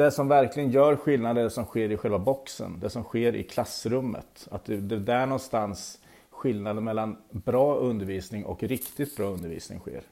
det som verkligen gör skillnad är det som sker i själva boxen, det som sker i klassrummet. Att det, det är där någonstans skillnaden mellan bra undervisning och riktigt bra undervisning sker.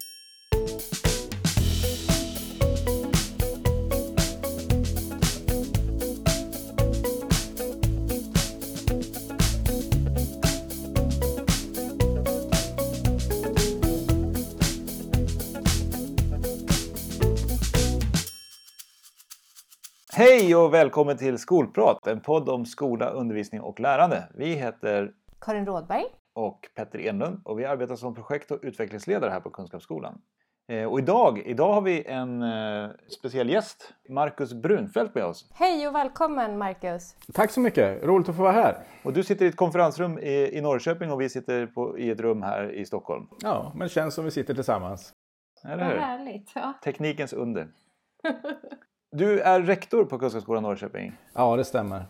Hej och välkommen till Skolprat, en podd om skola, undervisning och lärande. Vi heter Karin Rådberg. och Petter Enlund och vi arbetar som projekt och utvecklingsledare här på Kunskapsskolan. Eh, Och idag, idag har vi en eh, speciell gäst, Marcus Brunfeldt med oss. Hej och välkommen Marcus. Tack så mycket, roligt att få vara här. Och du sitter i ett konferensrum i, i Norrköping och vi sitter på, i ett rum här i Stockholm. Ja, men det känns som vi sitter tillsammans. Eller Vad hur? härligt. Ja. Teknikens under. Du är rektor på Kunskapsskolan Norrköping. Ja, det stämmer.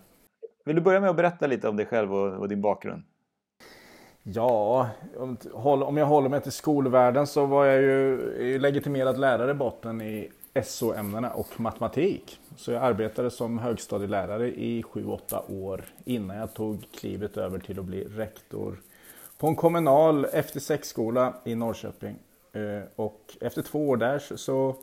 Vill du börja med att berätta lite om dig själv och, och din bakgrund? Ja, om, jag håller mig till skolvärlden så var jag ju legitimerad lärare i botten i SO-ämnena och matematik. Så jag arbetade som högstadielärare i 7-8 år innan jag tog klivet över till att bli rektor på en kommunal efter sex-skola i Norrköping. Eh, Och efter två år där så-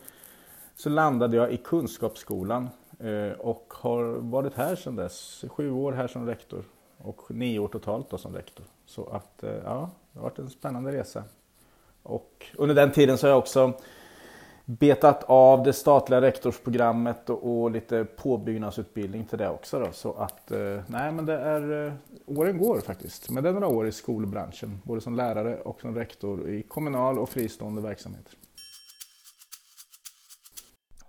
så, landade jag i Kunskapsskolan eh, och har varit här sedan dess. Sju år här som rektor och nio år totalt då som rektor. Så att eh, ja, det har varit en spännande resa. Och under den tiden så har jag också betat av det statliga rektorsprogrammet och, och lite påbyggnadsutbildning till det också. Då. Så att eh, nej men det är, åren går faktiskt. Men det är några år i skolbranschen, både som lärare och som rektor i kommunal och fristående verksamheter.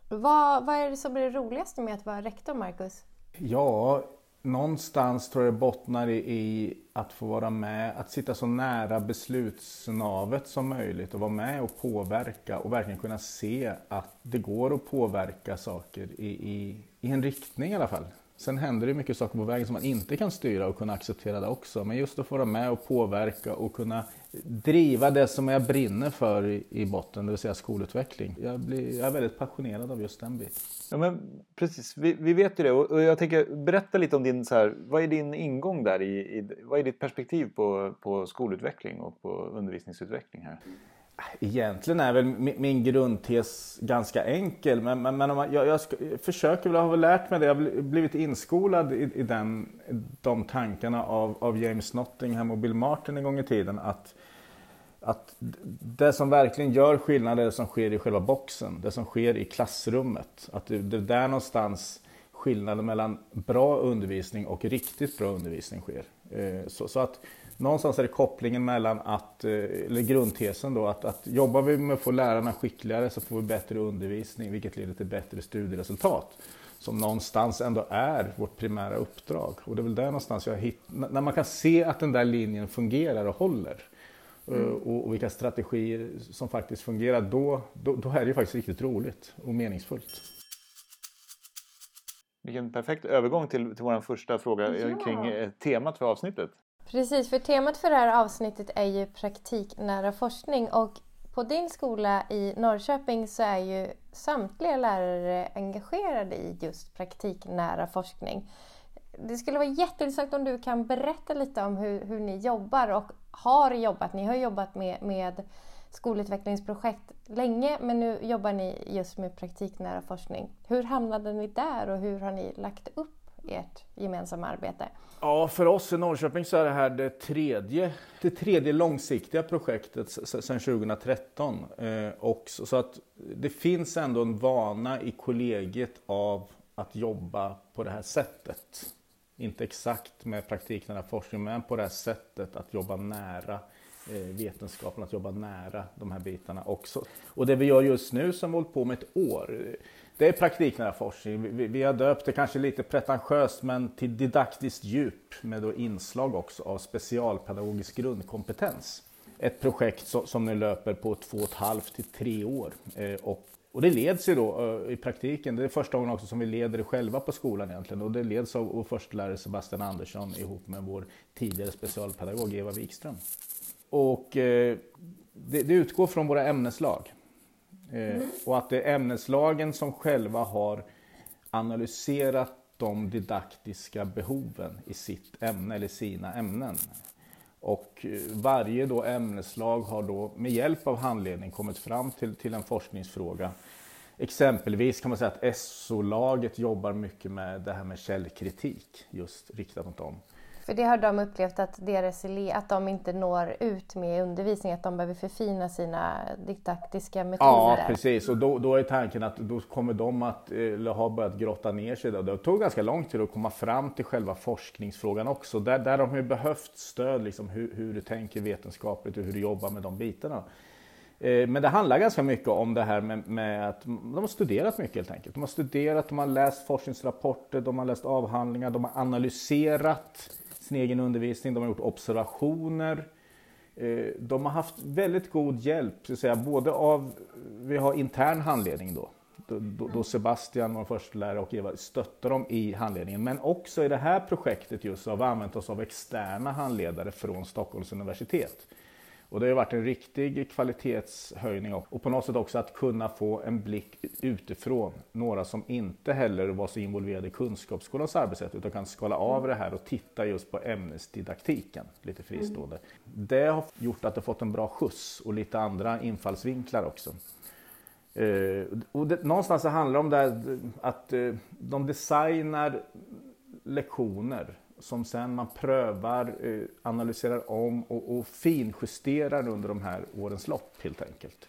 Vad, vad är det som är det roligaste med att vara rektor Marcus? Ja, någonstans tror jag det bottnar i, att få vara med, att sitta så nära beslutsnavet som möjligt och vara med och påverka och verkligen kunna se att det går att påverka saker i, i, i en riktning i alla fall. Sen händer det mycket saker på vägen som man inte kan styra och kunna acceptera det också. Men just att få vara med och påverka och kunna driva det som jag brinner för i, i botten, det vill säga skolutveckling. Jag, blir, jag är väldigt passionerad av just den biten. Ja, men precis, vi, vi vet ju det och och jag tänker berätta lite om din, så här, vad är din ingång där i, i vad är ditt perspektiv på, på skolutveckling och på undervisningsutveckling här? Egentligen är väl min, grundtes ganska enkel men, men, men om man, jag, jag, jag försöker väl, jag har väl lärt mig det, jag har blivit inskolad i, i den, de tankarna av, av James Nottingham och Bill Martin en gång i tiden att att det som verkligen gör skillnad är det som sker i själva boxen, det som sker i klassrummet. Att det, det är där någonstans skillnaden mellan bra undervisning och riktigt bra undervisning sker. Eh, Så, så att någonstans är det kopplingen mellan att, eh, eller grundtesen då, att, att jobbar vi med att få lärarna skickligare så får vi bättre undervisning vilket leder till bättre studieresultat. Som någonstans ändå är vårt primära uppdrag. Och det är väl där någonstans jag hitt, när man kan se att den där linjen fungerar och håller. eh, Och, och vilka strategier som faktiskt fungerar, då, då, då är det ju faktiskt riktigt roligt och meningsfullt. Vilken perfekt övergång till, till vår första fråga eh, Ja. kring temat för avsnittet. Precis, för temat för det här avsnittet är ju praktiknära forskning och på din skola i Norrköping så är ju samtliga lärare engagerade i just praktiknära forskning. Det skulle vara jätteintressant om du kan berätta lite om hur, hur ni jobbar och har jobbat. Ni har jobbat med, med skolutvecklingsprojekt länge men nu jobbar ni just med praktiknära forskning. Hur hamnade ni där och hur har ni lagt upp ert gemensamma arbete? Ja, för oss i Norrköping så är det här det tredje, det tredje långsiktiga projektet sedan 2013. Eh, också, så, att det finns ändå en vana i kollegiet av att jobba på det här sättet. Inte exakt med praktiknära forskning, men på det här sättet att jobba nära eh, vetenskapen, att jobba nära de här bitarna också. Och det vi gör just nu som vi hållit på med ett år, det är praktiknära forskning. Vi- Vi, vi har döpt det kanske lite pretentiöst men till didaktiskt djup med då inslag också av specialpedagogisk grundkompetens. Ett projekt som, som nu löper på två och ett halvt till tre år. Eh, och, och det leds ju då eh, i praktiken, det är första gången också som vi leder det själva på skolan egentligen. Och det leds av vår förstelärare Sebastian Andersson ihop med vår tidigare specialpedagog Eva Wikström. Och eh, det, det utgår från våra ämneslag. Eh, och att det är ämneslagen som själva har analyserat de didaktiska behoven i sitt ämne eller sina ämnen. Och eh, varje då ämneslag har då med hjälp av handledning kommit fram till, till en forskningsfråga. Exempelvis kan man säga att SO-laget jobbar mycket med det här med källkritik just riktat mot dem. För det har de upplevt att deras ele- att de inte når ut med undervisning, att de behöver förfina sina didaktiska metoder. Ja, precis. Och då, då är tanken att då kommer de att eh, eller ha börjat grotta ner sig. Det tog ganska lång tid att komma fram till själva forskningsfrågan också. Där, där har de ju behövt stöd, liksom, hur, hur du tänker vetenskapligt och hur du jobbar med de bitarna. Eh, men det handlar ganska mycket om det här med, med, att de har studerat mycket helt enkelt. De har studerat, de har läst forskningsrapporter, de har läst avhandlingar, de har analyserat sin egen undervisning, de har gjort observationer. Eh, de har haft väldigt god hjälp, så säga, både av, vi har intern handledning då, då, då Sebastian, vår förstelärare och Eva stöttar dem i handledningen. Men också i det här projektet just har vi använt oss av externa handledare från Stockholms universitet. Och det har varit en riktig kvalitetshöjning och på något sätt också att kunna få en blick utifrån. Några som inte heller var så involverade i Kunskapsskolans arbetssätt utan kan skala av det här och titta just på ämnesdidaktiken lite fristående. Mm. Det har gjort att det fått en bra skjuts och lite andra infallsvinklar också. Eh, och det, någonstans så handlar det om det att eh, de designar lektioner som sen man prövar, eh, analyserar om och, och finjusterar under de här årens lopp helt enkelt.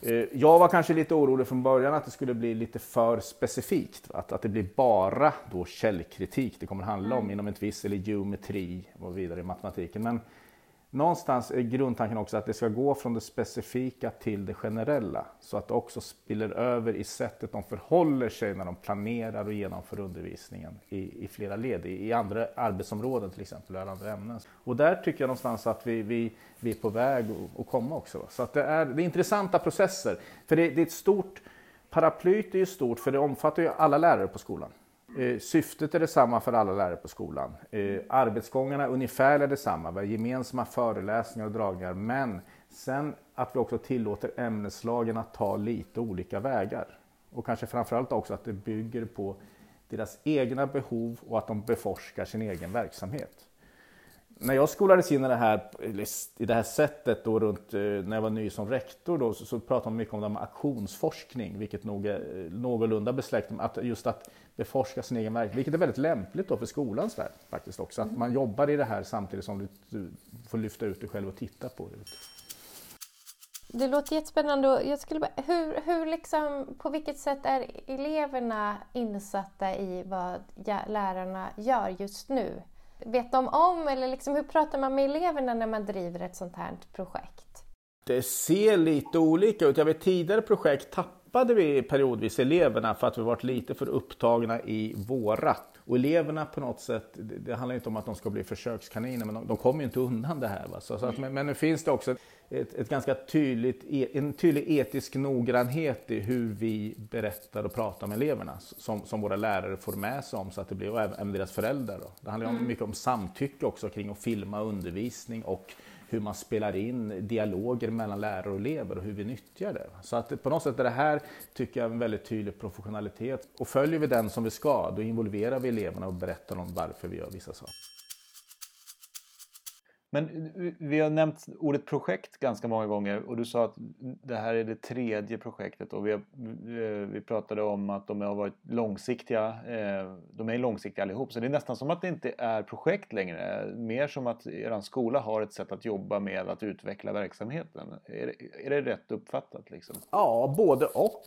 Eh, jag var kanske lite orolig från början att det skulle bli lite för specifikt. Att, att det blir bara då källkritik det kommer handla om mm. inom ett visst, eller geometri och vidare i matematiken. Men någonstans är grundtanken också att det ska gå från det specifika till det generella. Så att det också spiller över i sättet de förhåller sig när de planerar och genomför undervisningen i, i flera led, i, i andra arbetsområden till exempel, eller andra ämnen. Och där tycker jag någonstans att vi, vi, vi är på väg att komma också. Så att det, är, det är intressanta processer. För det, det är ett stort, paraplyt är ju stort för det omfattar ju alla lärare på skolan. Eh, syftet är detsamma för alla lärare på skolan. Eh, arbetsgångarna ungefär är detsamma. Vi har gemensamma föreläsningar och dragningar. Men sen att vi också tillåter ämneslagen att ta lite olika vägar. Och kanske framförallt också att det bygger på deras egna behov och att de beforskar sin egen verksamhet när jag skolades in i det här, i det här sättet då runt, eh, när jag var ny som rektor då, så, så pratade man mycket om det med aktionsforskning, vilket nog är eh, någorlunda besläktat att just att beforska sin egen verksamhet, vilket är väldigt lämpligt då för skolans värld faktiskt också. Att man jobbar i det här samtidigt som du, du får lyfta ut dig själv och titta på det. Det låter jättespännande. Jag skulle bara, hur, hur liksom, på vilket sätt är eleverna insatta i vad lärarna gör just nu? Vet de om eller liksom, hur pratar man med eleverna när man driver ett sånt här projekt? Det ser lite olika ut. Jag vet tidigare projekt tappade vi periodvis eleverna för att vi varit lite för upptagna i vårat. Och eleverna på något sätt, det handlar inte om att de ska bli försökskaniner, men de, de kommer ju inte undan det här. Va? Så, så att, men, men nu finns det också ett, ett, ganska tydligt, e, en tydlig etisk noggrannhet i hur vi berättar och pratar med eleverna som, som våra lärare får med sig om så att det blir, och även deras föräldrar. Då. Det handlar mm. mycket om samtycke också kring att filma undervisning och hur man spelar in dialoger mellan lärare och elever och hur vi nyttjar det. Så att på något sätt är det här, tycker jag, en väldigt tydlig professionalitet. Och följer vi den som vi ska, då involverar vi eleverna och berättar om varför vi gör vissa saker. Men vi har nämnt ordet projekt ganska många gånger och du sa att det här är det tredje projektet och vi, har, vi pratade om att de har varit långsiktiga. Eh, de är långsiktiga allihop så det är nästan som att det inte är projekt längre. Mer som att er skola har ett sätt att jobba med att utveckla verksamheten. Är det, är det rätt uppfattat? Liksom? Ja, både och.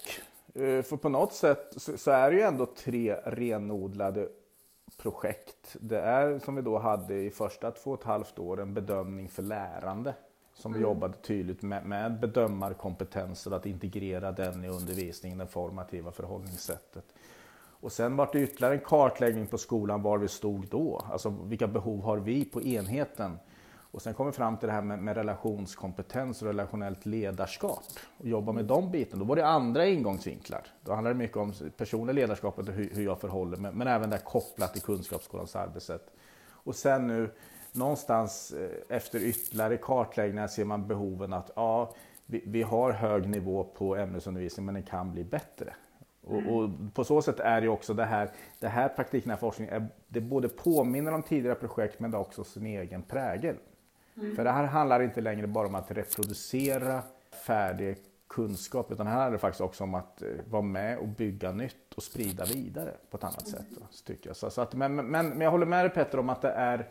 Eh, för på något sätt så är det ju ändå tre renodlade projekt. Det är som vi då hade i första två och ett halvt år en bedömning för lärande. Som vi mm. jobbade tydligt med, med bedömarkompetenser, att integrera den i undervisningen, det formativa förhållningssättet. Och sen var det ytterligare en kartläggning på skolan var vi stod då. Alltså vilka behov har vi på enheten? Och sen kom vi fram till det här med, med relationskompetens och relationellt ledarskap. Och jobba med de bitarna. Då var det andra ingångsvinklar. Då handlar det mycket om personligt ledarskapet och hur, hur jag förhåller mig. Men även det kopplat till Kunskapsskolans arbetssätt. Och sen nu någonstans eh, efter ytterligare kartläggningar ser man behoven att ja, vi, vi har hög nivå på ämnesundervisning men den kan bli bättre. Och, och, på så sätt är det också det här, det här praktiknära forskningen, det både påminner om tidigare projekt men det har också sin egen prägel. Mm. För det här handlar inte längre bara om att reproducera färdig kunskap utan här handlar det faktiskt också om att eh, vara med och bygga nytt och sprida vidare på ett annat sätt. Då, tycker jag. Så, så att, men, men, men jag håller med dig Petter om att det är,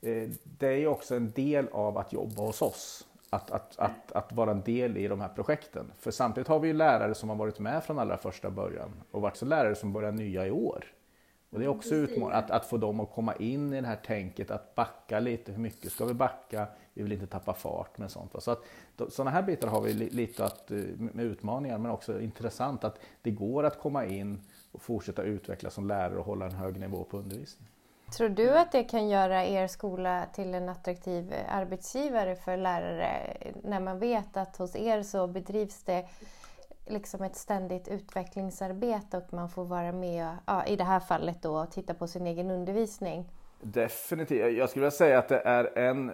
eh, det är också en del av att jobba hos oss att, att, att, att vara en del i de här projekten. För samtidigt har vi ju lärare som har varit med från allra första början och varit så lärare som börjar nya i år. Och det är också utmaning att, att få dem att komma in i det här tänket att backa lite. Hur mycket ska vi backa? Vi vill inte tappa fart med sånt. Så att sådana här bitar har vi lite att, eh, med utmaningar men också intressant att det går att komma in och fortsätta utvecklas som lärare och hålla en hög nivå på undervisningen. Tror du att det kan göra er skola till en attraktiv arbetsgivare för lärare när man vet att hos er så bedrivs det liksom ett ständigt utvecklingsarbete och man får vara med, ja, i det här fallet då, och titta på sin egen undervisning? Definitivt. Jag skulle vilja säga att det är en...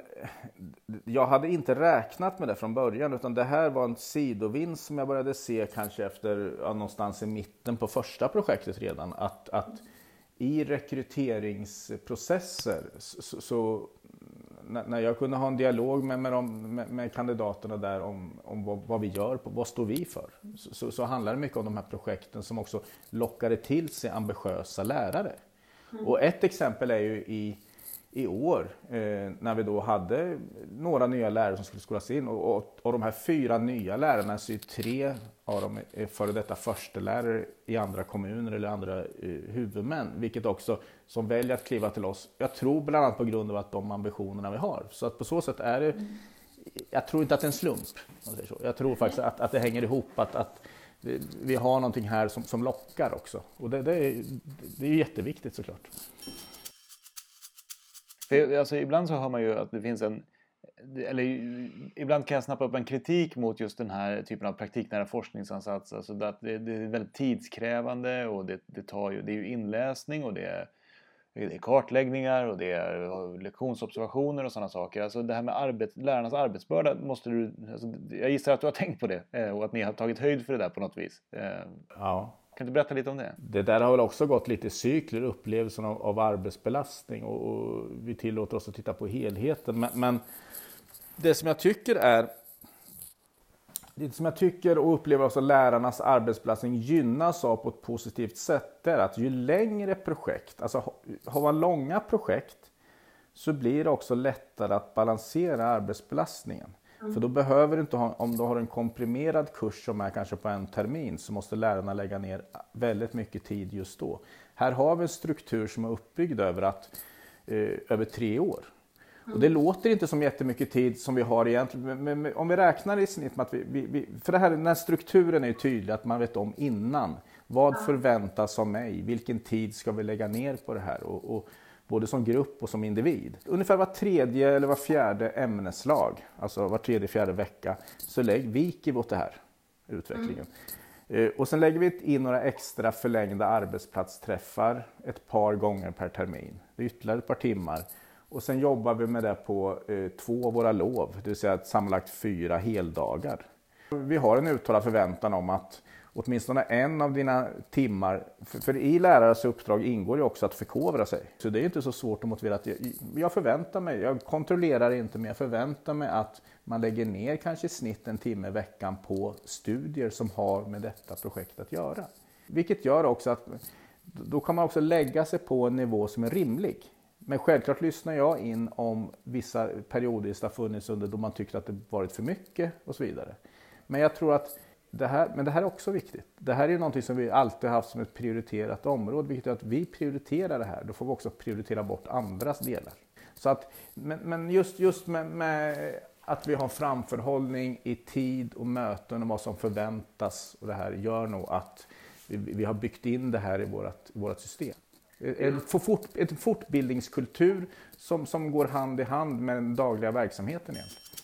Jag hade inte räknat med det från början utan det här var en sidovinst som jag började se kanske efter ja, någonstans i mitten på första projektet redan. Att, att i rekryteringsprocesser så, så när jag kunde ha en dialog med, med, de, med, med kandidaterna där om, om vad, vad, vi gör, vad står vi för? Så, så, så, handlar det mycket om de här projekten som också lockade till sig ambitiösa lärare. Mm. Och ett exempel är ju i i år eh, när vi då hade några nya lärare som skulle skolas in och, och, och de här fyra nya lärarna så är tre av dem är före detta förstelärare i andra kommuner eller andra eh, huvudmän, vilket också som väljer att kliva till oss. Jag tror bland annat på grund av att de ambitionerna vi har. Så att på så sätt är det, jag tror inte att det är en slump. Jag tror faktiskt att, att det hänger ihop, att, att vi har någonting här som, som lockar också. Och det, det, är, det är jätteviktigt såklart. För, alltså, ibland så hör man ju att det finns en eller ibland kan jag snappa upp en kritik mot just den här typen av praktiknära forskningsansats. Alltså att det, det är väldigt tidskrävande och det, det, tar ju, det är ju inläsning och det är, det är kartläggningar och det är lektionsobservationer och sådana saker. Alltså det här med arbet, lärarnas arbetsbörda måste du... Alltså jag gissar att du har tänkt på det eh, och att ni har tagit höjd för det där på något vis. Eh. Ja. Kan du berätta lite om det? Det där har väl också gått lite i cykler, upplevelsen av, av arbetsbelastning och, och, vi tillåter oss att titta på helheten. Men, men, det som jag tycker är det som jag tycker och upplever också lärarnas arbetsbelastning gynnas av på ett positivt sätt är att ju längre projekt, alltså har man långa projekt så blir det också lättare att balansera arbetsbelastningen. För då behöver du inte ha, om du har en komprimerad kurs som är kanske på en termin så måste lärarna lägga ner väldigt mycket tid just då. Här har vi en struktur som är uppbyggd över, att, eh, över tre år. Och det låter inte som jättemycket tid som vi har egentligen, men, men om vi räknar i snitt med att vi, vi, vi, för det här, den här strukturen är ju tydlig, att man vet om innan. Vad förväntas av mig? Vilken tid ska vi lägga ner på det här? Och, och både som grupp och som individ. Ungefär var tredje eller var fjärde ämneslag, alltså var tredje, fjärde vecka, så lägg, viker vi åt det här utvecklingen. Mm. Och sen lägger vi in några extra förlängda arbetsplatsträffar ett par gånger per termin. Det är ytterligare ett par timmar. Och sen jobbar vi med det på eh, två av våra lov, det vill säga sammanlagt fyra heldagar. Vi har en uttalad förväntan om att åtminstone en av dina timmar, för, för i lärares uppdrag ingår ju också att förkovra sig. Så det är inte så svårt att motivera att jag, jag förväntar mig, jag kontrollerar inte men jag förväntar mig att man lägger ner kanske i snitt en timme i veckan på studier som har med detta projekt att göra. Vilket gör också att då kan man också lägga sig på en nivå som är rimlig. Men självklart lyssnar jag in om vissa perioder har funnits under då man tyckte att det varit för mycket och så vidare. Men jag tror att det här, men det här är också viktigt. Det här är någonting som vi alltid haft som ett prioriterat område, vilket är att vi prioriterar det här. Då får vi också prioritera bort andras delar. Så att, men, men just, just med, med, att vi har framförhållning i tid och möten och vad som förväntas och det här gör nog att vi, vi har byggt in det här i vårt, vårt system. En, fort, en fortbildningskultur som, som går hand i hand med den dagliga verksamheten egentligen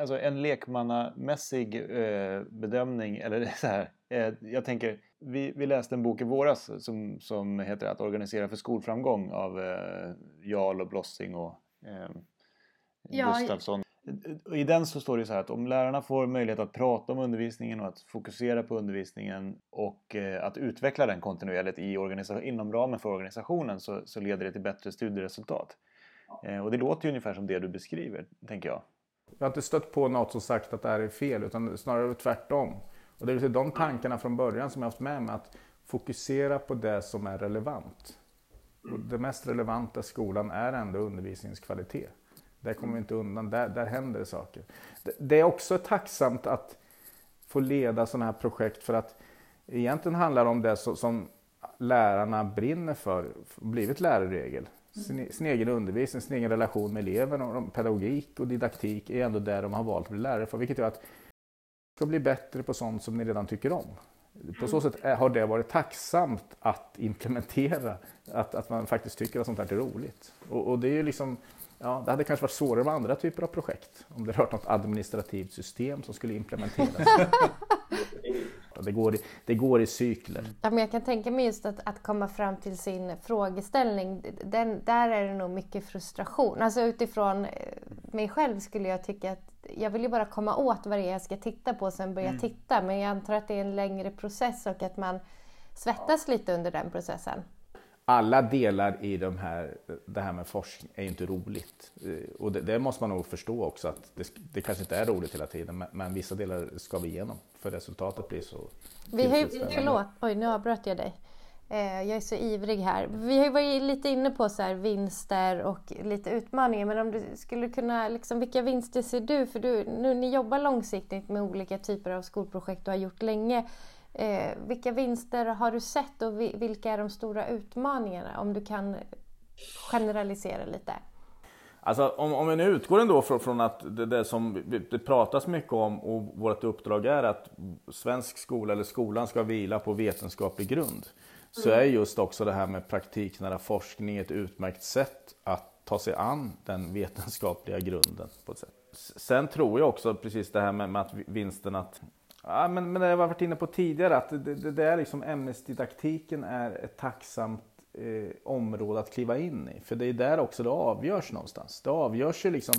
alltså en lekmannamässig eh, bedömning, eller så här, eh, jag tänker, vi, vi läste en bok i våras som, som heter Att organisera för skolframgång av eh, Jarl och Blossing och eh, ja, Gustafsson. I den så står det så här att om lärarna får möjlighet att prata om undervisningen och att fokusera på undervisningen och att utveckla den kontinuerligt i inom ramen för organisationen så, så leder det till bättre studieresultat. Och det låter ju ungefär som det du beskriver, tänker jag. Jag har inte stött på något som sagt att det här är fel, utan snarare tvärtom. Och det är de tankarna från början som jag haft med mig, att fokusera på det som är relevant. Och det mest relevanta i skolan är ändå undervisningens kvalitet. Där kommer vi inte undan, där, där händer det saker. Det, det är också tacksamt att få leda sådana här projekt för att egentligen handlar det om det som, som lärarna brinner för, blivit lärarregel. Sin, sin, egen undervisning, sin egen relation med eleverna, och pedagogik och didaktik är ändå där de har valt att bli lärare för. Vilket gör att ska bli bättre på sånt som ni redan tycker om. På så sätt har det varit tacksamt att implementera, att, att man faktiskt tycker att sånt här är roligt. Och, och det är ju liksom, ja, det hade kanske varit svårare med andra typer av projekt, om det rört något administrativt system som skulle implementeras. Det går, i, det går i cykler. Ja, men jag kan tänka mig just att, att komma fram till sin frågeställning. Den, där är det nog mycket frustration. Alltså utifrån eh, mig själv skulle jag tycka att jag vill ju bara komma åt vad det är jag ska titta på och sen börja mm. titta. Men jag antar att det är en längre process och att man svettas lite under den processen. Alla delar i de här, det här med forskning är ju inte roligt. Eh, och det, det, måste man nog förstå också att det, det kanske inte är roligt hela tiden men, men, vissa delar ska vi igenom för resultatet blir så vi har ju, Förlåt, oj nu avbröt jag dig. Eh, jag är så ivrig här. Vi har ju varit lite inne på så här, vinster och lite utmaningar. Men om du skulle kunna, liksom, vilka vinster ser du? För du, nu ni jobbar långsiktigt med olika typer av skolprojekt och har gjort länge. Eh, vilka vinster har du sett och vilka är de stora utmaningarna? Om du kan generalisera lite. Alltså, om, om vi nu utgår ändå från, från att det, det, som det pratas mycket om och vårt uppdrag är att svensk skola eller skolan ska vila på vetenskaplig grund så är just också det här med praktiknära forskning ett utmärkt sätt att ta sig an den vetenskapliga grunden. på ett sätt. Sen tror jag också precis det här med, med att vinsten att Ja, men, men det jag varit inne på tidigare att det, det, det är liksom ämnesdidaktiken är ett tacksamt eh, område att kliva in i. För det är där också det avgörs någonstans. Det avgörs ju liksom,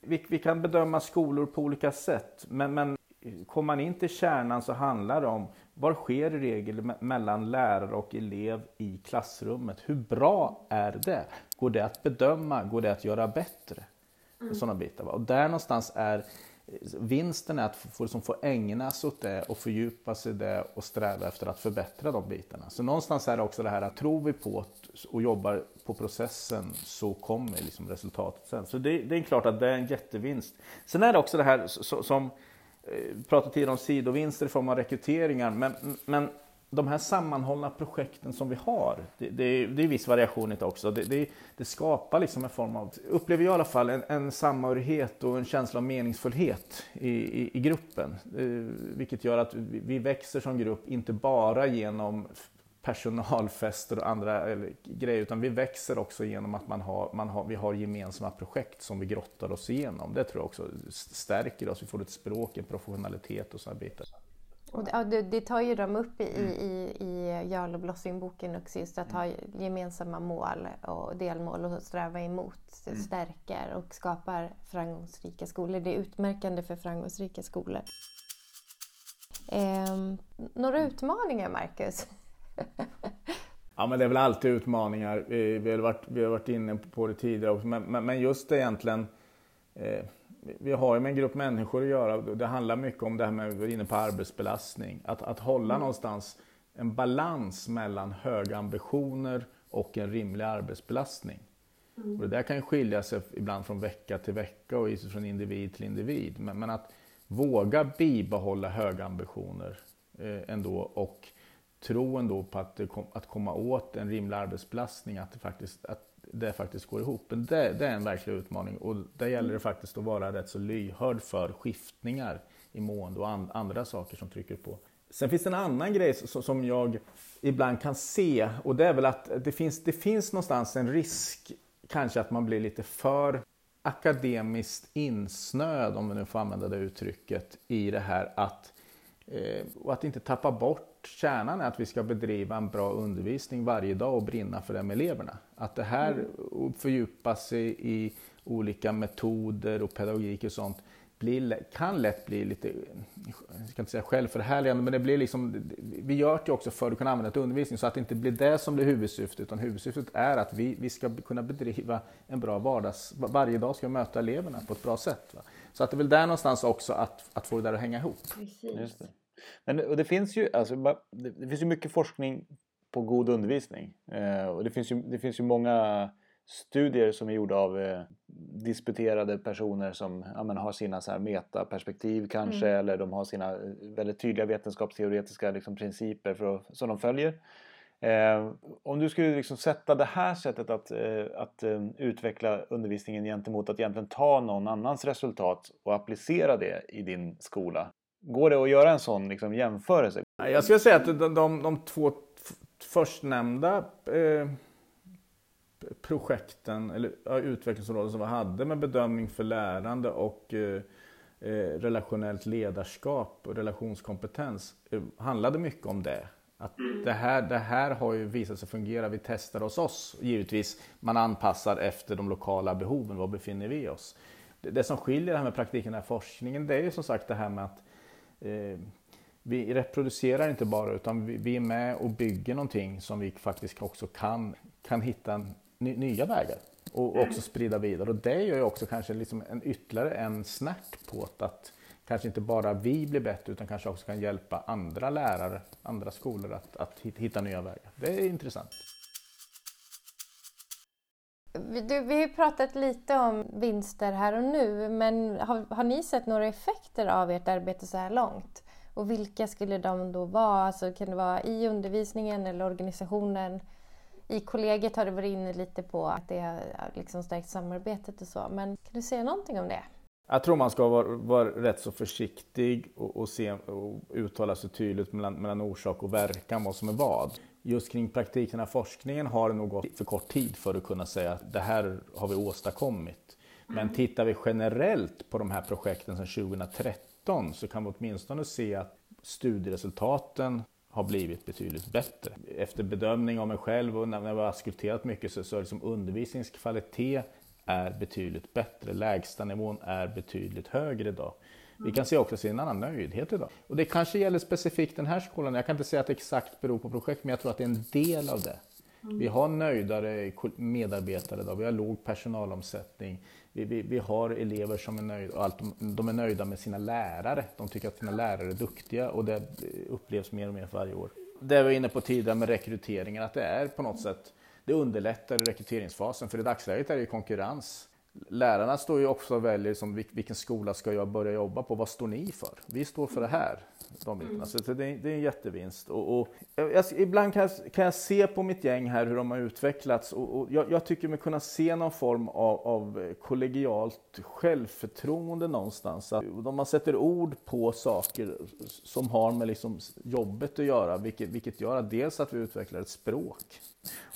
vi, vi kan bedöma skolor på olika sätt men, men kommer man in till kärnan så handlar det om vad sker i regel mellan lärare och elev i klassrummet? Hur bra är det? Går det att bedöma? Går det att göra bättre? Mm. Sådana bitar. Och där någonstans är vinsten är att få, liksom få ägna sig åt det och fördjupa sig i det och sträva efter att förbättra de bitarna. Så någonstans är det också det här att tror vi på och jobbar på processen så kommer liksom resultatet sen. Så det, det är klart att det är en jättevinst. Sen är det också det här som eh, som pratade tidigare om sidovinster i form av rekryteringar, men, men de här sammanhållna projekten som vi har, det, det, det är viss variation i det också. Det, det, det, skapar liksom en form av, upplever jag i alla fall, en, en samhörighet och en känsla av meningsfullhet i, i, i gruppen. Eh, vilket gör att vi, vi växer som grupp, inte bara genom personalfester och andra grejer utan vi växer också genom att man har, man har, vi har gemensamma projekt som vi grottar oss igenom. Det tror jag också stärker oss, vi får ett språk, en professionalitet och sådana bitar. Och det, det, tar ju de upp i, mm. i, i Jarl och Blossing-boken också, just att ha gemensamma mål och delmål och sträva emot. Det mm. stärker och skapar framgångsrika skolor. Det är utmärkande för framgångsrika skolor. Eh, några utmaningar, Marcus? Ja men det är väl alltid utmaningar. Vi har varit, vi har varit inne på det tidigare också. Men, men just egentligen eh, vi har ju med en grupp människor att göra. Det handlar mycket om det här med, vi var inne på arbetsbelastning. Att, att hålla mm. någonstans en balans mellan höga ambitioner och en rimlig arbetsbelastning. Mm. Och det där kan skilja sig ibland från vecka till vecka och från individ till individ. Men, men att våga bibehålla höga ambitioner eh, ändå och tron då på att, att komma åt en rimlig arbetsbelastning, att det faktiskt, att det faktiskt går ihop. Men det, det är en verklig utmaning och där gäller det faktiskt att vara rätt så lyhörd för skiftningar i mående och an, andra saker som trycker på. Sen finns det en annan grej som jag ibland kan se och det är väl att det finns, det finns någonstans en risk kanske att man blir lite för akademiskt insnöad, om vi nu får använda det uttrycket, i det här att eh, och att inte tappa bort kärnan är att vi ska bedriva en bra undervisning varje dag och brinna för det med eleverna. Att det här fördjupa sig i olika metoder och pedagogik och sånt blir, kan lätt bli lite, jag ska inte säga självförhärligande, men det blir liksom, vi gör det också för att kunna använda till undervisning så att det inte blir det som blir huvudsyftet, utan huvudsyftet är att vi, vi ska kunna bedriva en bra vardags, varje dag ska vi möta eleverna på ett bra sätt. Va? Så att det är väl där någonstans också att, att få det där att hänga ihop. Just det. Men och det finns ju, alltså, det finns ju mycket forskning på god undervisning eh, och det finns ju, det finns ju många studier som är gjorda av eh, disputerade personer som ja, men, har sina så här metaperspektiv kanske mm. eller de har sina eh, väldigt tydliga vetenskapsteoretiska liksom, principer för att, som de följer. Eh, om du skulle liksom sätta det här sättet att, eh, att eh, utveckla undervisningen gentemot att egentligen ta någon annans resultat och applicera det i din skola. Går det att göra en sån liksom, jämförelse? Jag skulle säga att de, de, de två förstnämnda eh projekten eller ja, utvecklingsområden som vi hade med bedömning för lärande och eh, eh, relationellt ledarskap och relationskompetens eh, handlade mycket om det. Att mm. det, här, det här har ju visat sig fungera. Vi testar hos oss givetvis. Man anpassar efter de lokala behoven. Var befinner vi oss? Det, det som skiljer det här med praktiken och forskningen det är ju som sagt det här med att vi reproducerar inte bara utan vi, är med och bygger någonting som vi faktiskt också kan, kan hitta nya vägar och också sprida vidare. Och det gör ju också kanske liksom en ytterligare en snärt på att kanske inte bara vi blir bättre utan kanske också kan hjälpa andra lärare, andra skolor att, att hitta nya vägar. Det är intressant. Du, vi har pratat lite om vinster här och nu, men har, har ni sett några effekter av ert arbete så här långt? Och vilka skulle de då vara? Alltså, kan det vara i undervisningen eller organisationen? I kollegiet har du varit inne lite på att det har liksom stärkt samarbetet och så. Men kan du säga någonting om det? Jag tror man ska vara, vara rätt så försiktig och, och, se, och uttala sig tydligt mellan, mellan orsak och verkan, vad som är vad. Just kring praktiken av forskningen har det nog gått för kort tid för att kunna säga att det här har vi åstadkommit. Men mm. tittar vi generellt på de här projekten sedan 2013 så kan vi åtminstone se att studieresultaten har blivit betydligt bättre. Efter bedömning av mig själv och när jag har diskuterat mycket så, så är liksom undervisningskvalitet är betydligt bättre. Lägstanivån är betydligt högre idag. Vi kan se också se en annan nöjdhet idag. Och det kanske gäller specifikt den här skolan. Jag kan inte säga att det exakt beror på projekt, men jag tror att det är en del av det. Vi har nöjdare medarbetare idag, vi har låg personalomsättning, vi, vi, vi har elever som är nöjda, och allt, de är nöjda med sina lärare. De tycker att sina lärare är duktiga och det upplevs mer och mer för varje år. Det vi var inne på tidigare med rekryteringen, att det är på något sätt, det underlättar rekryteringsfasen. För i dagsläget är det konkurrens. Lärarna står ju också och väljer som, vilken skola ska jag börja jobba på, vad står ni för? Vi står för det här de bitarna. Så det är, det är en jättevinst. Och, och jag, ibland kan jag, kan jag, se på mitt gäng här hur de har utvecklats och, och jag, jag, tycker mig kunna se någon form av, av kollegialt självförtroende någonstans. Att man sätter ord på saker som har med liksom jobbet att göra, vilket, vilket gör att dels att vi utvecklar ett språk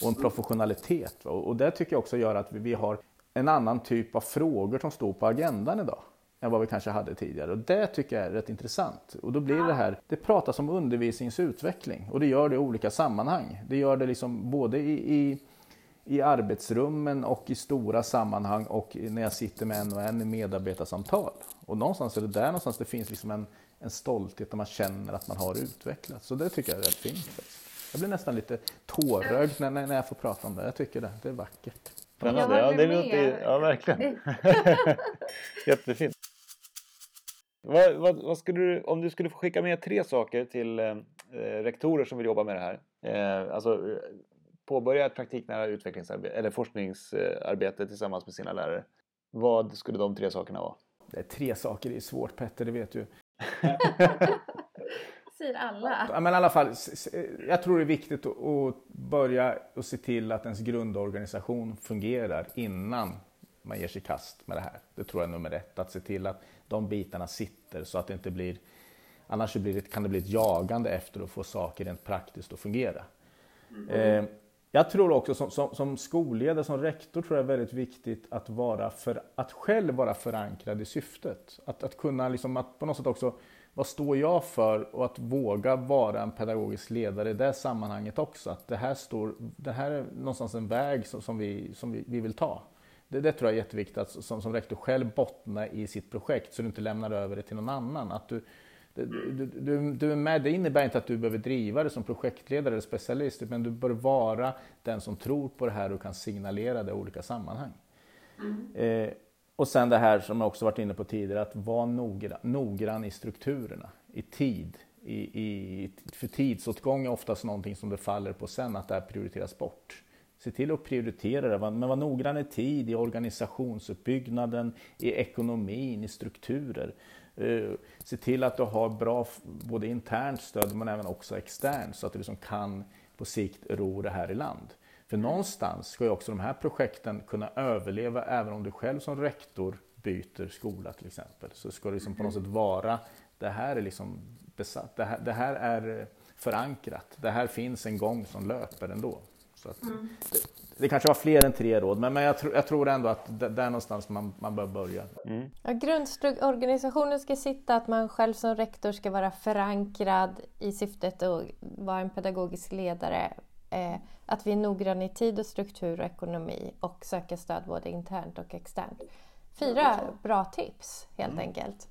och en professionalitet. Och, och det tycker jag också gör att vi, vi har en annan typ av frågor som står på agendan idag än vad vi kanske hade tidigare. Och det tycker jag är rätt intressant. Och då blir det här, det pratas om undervisningens utveckling och det gör det i olika sammanhang. Det gör det liksom både i, i, i arbetsrummen och i stora sammanhang och när jag sitter med en och en i medarbetarsamtal. Och någonstans är det där någonstans det finns liksom en, en stolthet där man känner att man har utvecklats. Så det tycker jag är rätt fint. Jag blir nästan lite tårögd när, när jag får prata om det. Jag tycker det, det är vackert. Spännande. Ja, det låter, ja, verkligen. Jättefint. Vad, vad, vad, skulle du, om du skulle få skicka med tre saker till eh, rektorer som vill jobba med det här. Eh, alltså påbörja ett praktiknära utvecklingsarbete eller forskningsarbete tillsammans med sina lärare. Vad skulle de tre sakerna vara? Det är tre saker, det är svårt Petter, det vet du. Säger alla. Ja, men i alla fall, jag tror det är viktigt att börja och se till att ens grundorganisation fungerar innan man ger sig kast med det här. Det tror jag är nummer ett. Att se till att de bitarna sitter så att det inte blir... Annars blir det, kan det bli ett jagande efter att få saker rent praktiskt att fungera. Mm. Eh, jag tror också som, som, som, skolledare, som rektor, tror jag är väldigt viktigt att, vara för, att själv vara förankrad i syftet. Att, att kunna liksom, att på något sätt också, vad står jag för? Och att våga vara en pedagogisk ledare i det sammanhanget också. Att det här, står, det här är någonstans en väg som, som, vi, som vi, vi vill ta Det, det tror jag är jätteviktigt att som, som rektor själv bottna i sitt projekt så du inte lämnar över det till någon annan. Att du, du, du, du, är med, det innebär inte att du behöver driva det som projektledare eller specialist, men du bör vara den som tror på det här och kan signalera det i olika sammanhang. Mm. Eh, och sen det här som jag också varit inne på tidigare, att vara noggrann, noggrann i strukturerna, i tid. I, i, för tidsåtgång är oftast någonting som det faller på sen, att det här prioriteras bort. Se till att prioritera det, men var noggrann i tid, i organisationsuppbyggnaden, i ekonomin, i strukturer. Eh, se till att du har bra både internt stöd men även också externt så att du liksom kan på sikt ro det här i land. För någonstans ska ju också de här projekten kunna överleva även om du själv som rektor byter skola till exempel. Så ska det liksom på något sätt vara, det här är liksom besatt, det här, det här är förankrat, det här finns en gång som löper ändå. Så att, mm. det, det, kanske var fler än tre råd, men, men jag, tr jag tror ändå att det, det är någonstans man, man bör börja. Mm. Ja, grundorganisationen ska sitta att man själv som rektor ska vara förankrad i syftet att vara en pedagogisk ledare. Eh, att vi är noggranna i tid och struktur och ekonomi och söka stöd både internt och externt. Fyra bra tips helt mm. enkelt.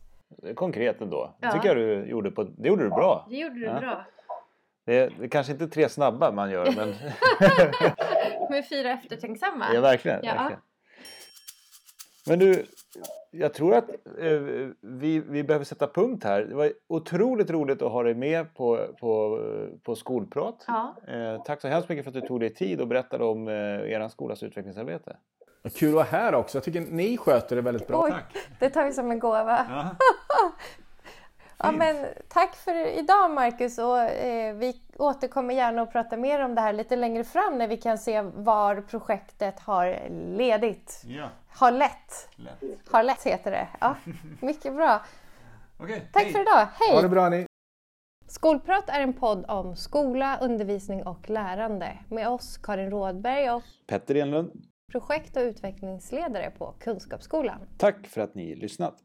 Konkret ändå. Ja. tycker jag du gjorde, på, det gjorde du bra. Det gjorde du ja. bra. Det är, det är kanske inte tre snabba man gör men... Med fyra eftertänksamma? Ja verkligen. Ja. verkligen. Men du, jag tror att eh, vi, vi behöver sätta punkt här. Det var otroligt roligt att ha dig med på, på, på Skolprat. Ja. Eh, tack så hemskt mycket för att du tog dig tid och berättade om eh, er skolas utvecklingsarbete. Kul att vara här också. Jag tycker ni sköter det väldigt bra. Oj, tack. Det tar vi som en gåva. Ja. Ja, men tack för idag Marcus och eh, vi återkommer gärna och pratar mer om det här lite längre fram när vi kan se var projektet har ledigt. Ja. Har lett. lätt. Har lätt heter det. Ja, mycket bra. okay, tack hej. för idag. Hej! Ha det bra ni! Skolprat är en podd om skola, undervisning och lärande med oss Karin Rådberg och Petter Enlund, projekt och utvecklingsledare på Kunskapsskolan. Tack för att ni lyssnat!